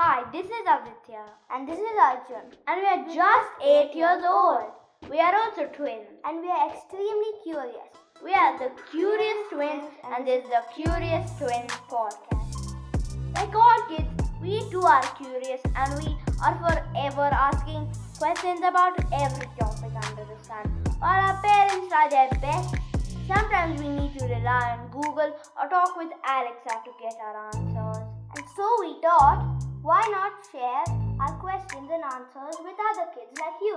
Hi, this is Aditya. And this is Arjun. And we are just 8 years old. We are also twins. And we are extremely curious. We are the Curious Twins, and this is the Curious Twins podcast. Like all kids, we too are curious and we are forever asking questions about every topic under the sun. While our parents try their best, sometimes we need to rely on Google or talk with Alexa to get our answers. And so we thought, why not share our questions and answers with other kids like you?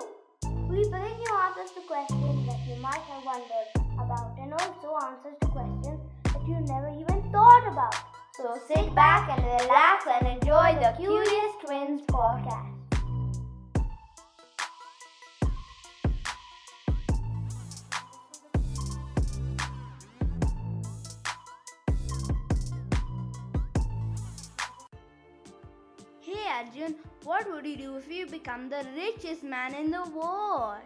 We bring you answers to questions that you might have wondered about and also answers to questions that you never even thought about. So sit back and relax and enjoy the Curious Twins podcast. Arjun, what would you do if you become the richest man in the world?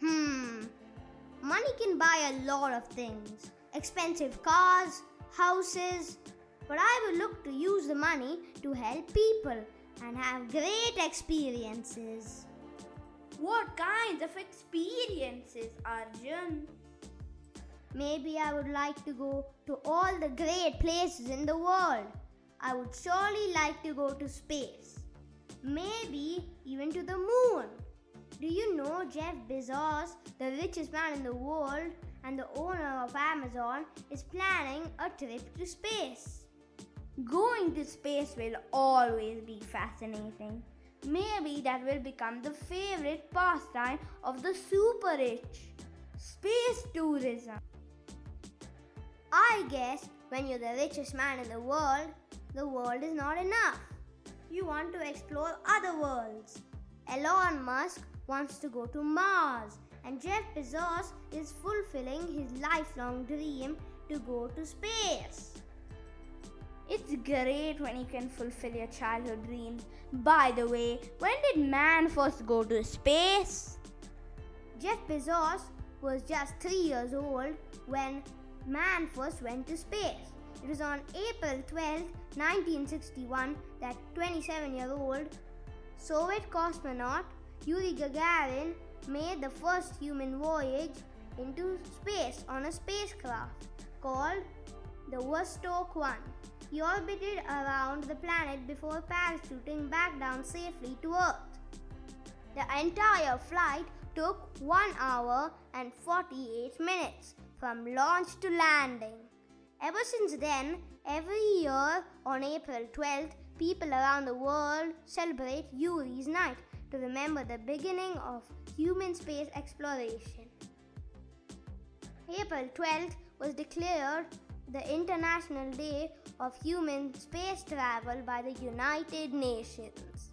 Hmm. Money can buy a lot of things expensive cars, houses. But I would look to use the money to help people and have great experiences. What kinds of experiences, Arjun? Maybe I would like to go to all the great places in the world. I would surely like to go to space. Maybe even to the moon. Do you know Jeff Bezos, the richest man in the world and the owner of Amazon, is planning a trip to space? Going to space will always be fascinating. Maybe that will become the favorite pastime of the super rich. Space tourism. I guess when you're the richest man in the world, the world is not enough. You want to explore other worlds. Elon Musk wants to go to Mars, and Jeff Bezos is fulfilling his lifelong dream to go to space. It's great when you can fulfill your childhood dreams. By the way, when did man first go to space? Jeff Bezos was just three years old when man first went to space. It was on April 12, 1961, that 27 year old Soviet cosmonaut Yuri Gagarin made the first human voyage into space on a spacecraft called the Vostok 1. He orbited around the planet before parachuting back down safely to Earth. The entire flight took 1 hour and 48 minutes from launch to landing. Ever since then, every year on April 12th, people around the world celebrate Yuri's Night to remember the beginning of human space exploration. April 12th was declared the International Day of Human Space Travel by the United Nations.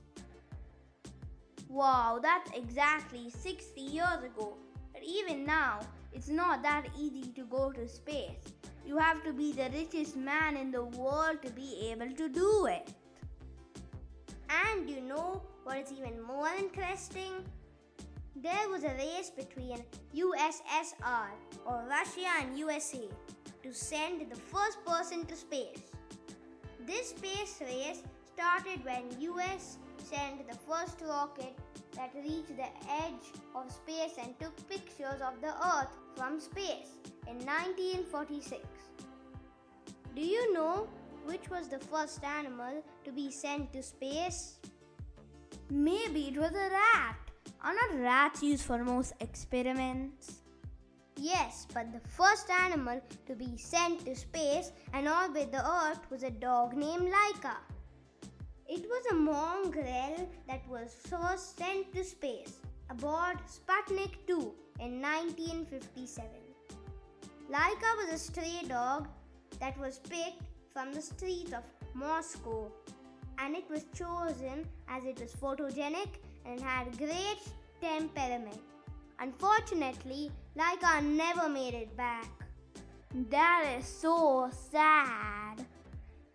Wow, that's exactly 60 years ago. But even now, it's not that easy to go to space. You have to be the richest man in the world to be able to do it. And you know what is even more interesting? There was a race between USSR or Russia and USA to send the first person to space. This space race started when US sent the first rocket that reached the edge of space and took pictures of the earth from space in 1946. Do you know which was the first animal to be sent to space? Maybe it was a rat. Are not rats used for most experiments? Yes, but the first animal to be sent to space and orbit the Earth was a dog named Laika. It was a mongrel that was first sent to space aboard Sputnik 2 in 1957. Laika was a stray dog that was picked from the streets of Moscow and it was chosen as it was photogenic and had great temperament. Unfortunately, Laika never made it back. That is so sad.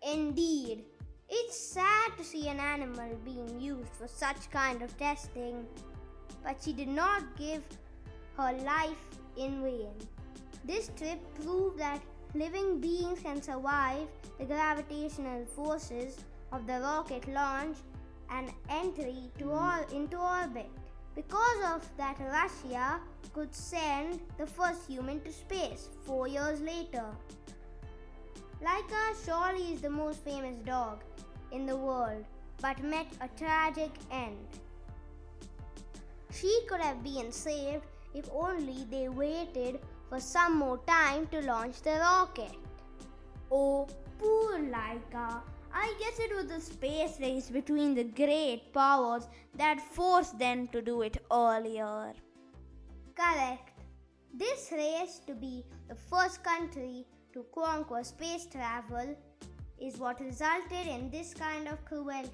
Indeed, it's sad to see an animal being used for such kind of testing, but she did not give her life in vain. This trip proved that living beings can survive the gravitational forces of the rocket launch and entry to hmm. all, into orbit. Because of that, Russia could send the first human to space four years later. Laika surely is the most famous dog in the world, but met a tragic end. She could have been saved if only they waited for some more time to launch the rocket. Oh, poor Laika. I guess it was the space race between the great powers that forced them to do it earlier. Correct. This race to be the first country to conquer space travel is what resulted in this kind of cruelty.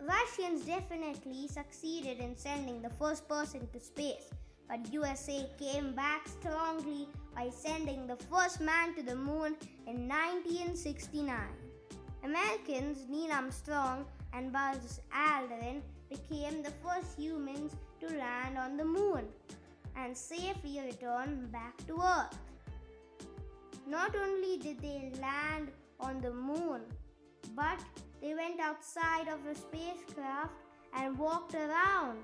Russians definitely succeeded in sending the first person to space, but USA came back strongly by sending the first man to the moon in 1969. Americans Neil Armstrong and Buzz Aldrin became the first humans to land on the moon and safely return back to Earth. Not only did they land on the moon, but they went outside of the spacecraft and walked around.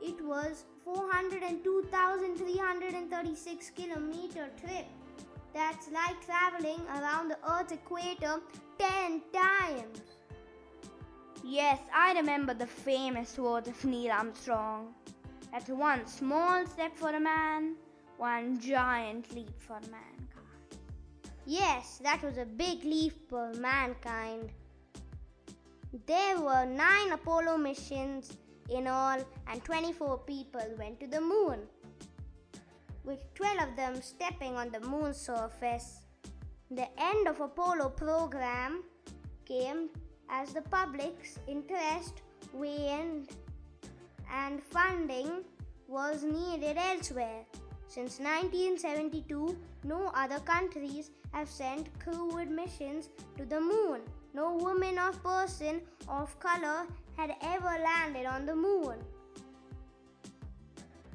It was 402,336 kilometer trip. That's like traveling around the Earth's equator 10 times. Yes, I remember the famous words of Neil Armstrong. That's one small step for a man, one giant leap for mankind. Yes, that was a big leap for mankind. There were nine Apollo missions in all, and 24 people went to the moon, with 12 of them stepping on the moon's surface. The end of Apollo program came as the public's interest waned and funding was needed elsewhere. Since 1972, no other countries have sent crewed missions to the moon. No woman or person of color had ever landed on the moon.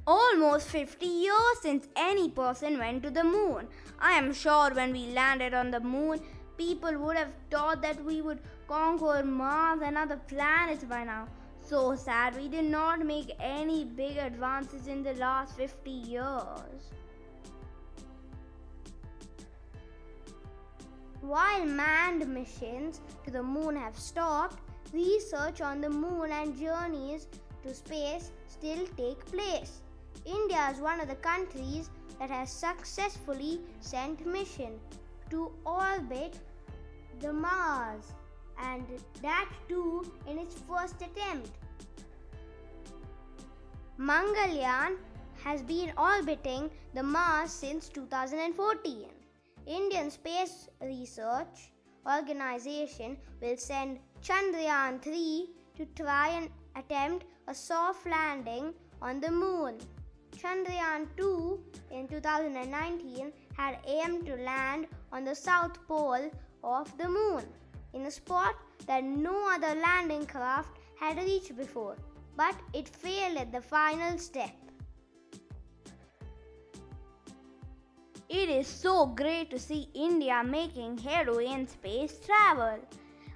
Almost 50 years since any person went to the moon. I am sure when we landed on the moon, people would have thought that we would conquer Mars and other planets by now. So sad we did not make any big advances in the last 50 years. While manned missions to the moon have stopped, research on the moon and journeys to space still take place. India is one of the countries that has successfully sent mission to orbit the Mars and that too in its first attempt. Mangalyaan has been orbiting the Mars since 2014. Indian Space Research Organization will send Chandrayaan 3 to try and attempt a soft landing on the moon. Chandrayaan 2 in 2019 had aimed to land on the south pole of the moon, in a spot that no other landing craft had reached before, but it failed at the final step. It is so great to see India making headway in space travel.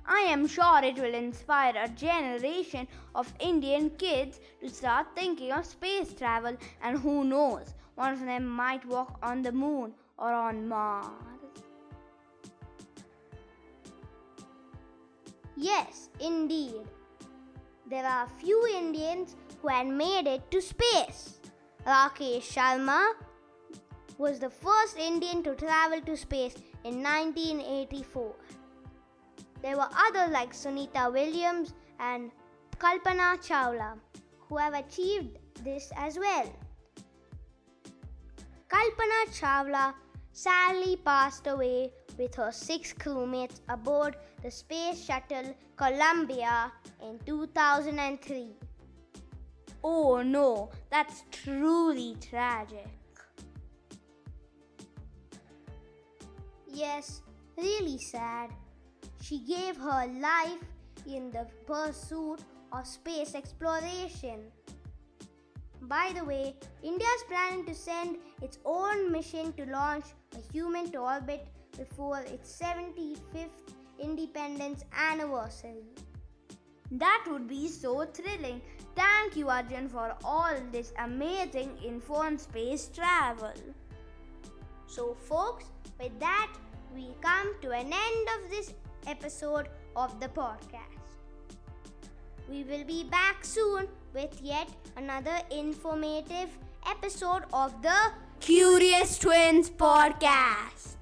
I am sure it will inspire a generation of Indian kids to start thinking of space travel, and who knows, one of them might walk on the moon or on Mars. Yes, indeed. There are a few Indians who had made it to space. Rakesh Sharma was the first Indian to travel to space in 1984. There were others like Sunita Williams and Kalpana Chawla who have achieved this as well. Kalpana Chawla sadly passed away with her six crewmates aboard the space shuttle Columbia in 2003. Oh no, that's truly tragic. Yes, really sad. She gave her life in the pursuit of space exploration. By the way, India is planning to send its own mission to launch a human to orbit before its 75th independence anniversary. That would be so thrilling. Thank you, Arjun, for all this amazing info on space travel. So, folks, with that, we come to an end of this episode of the podcast. We will be back soon with yet another informative episode of the Curious Twins Podcast.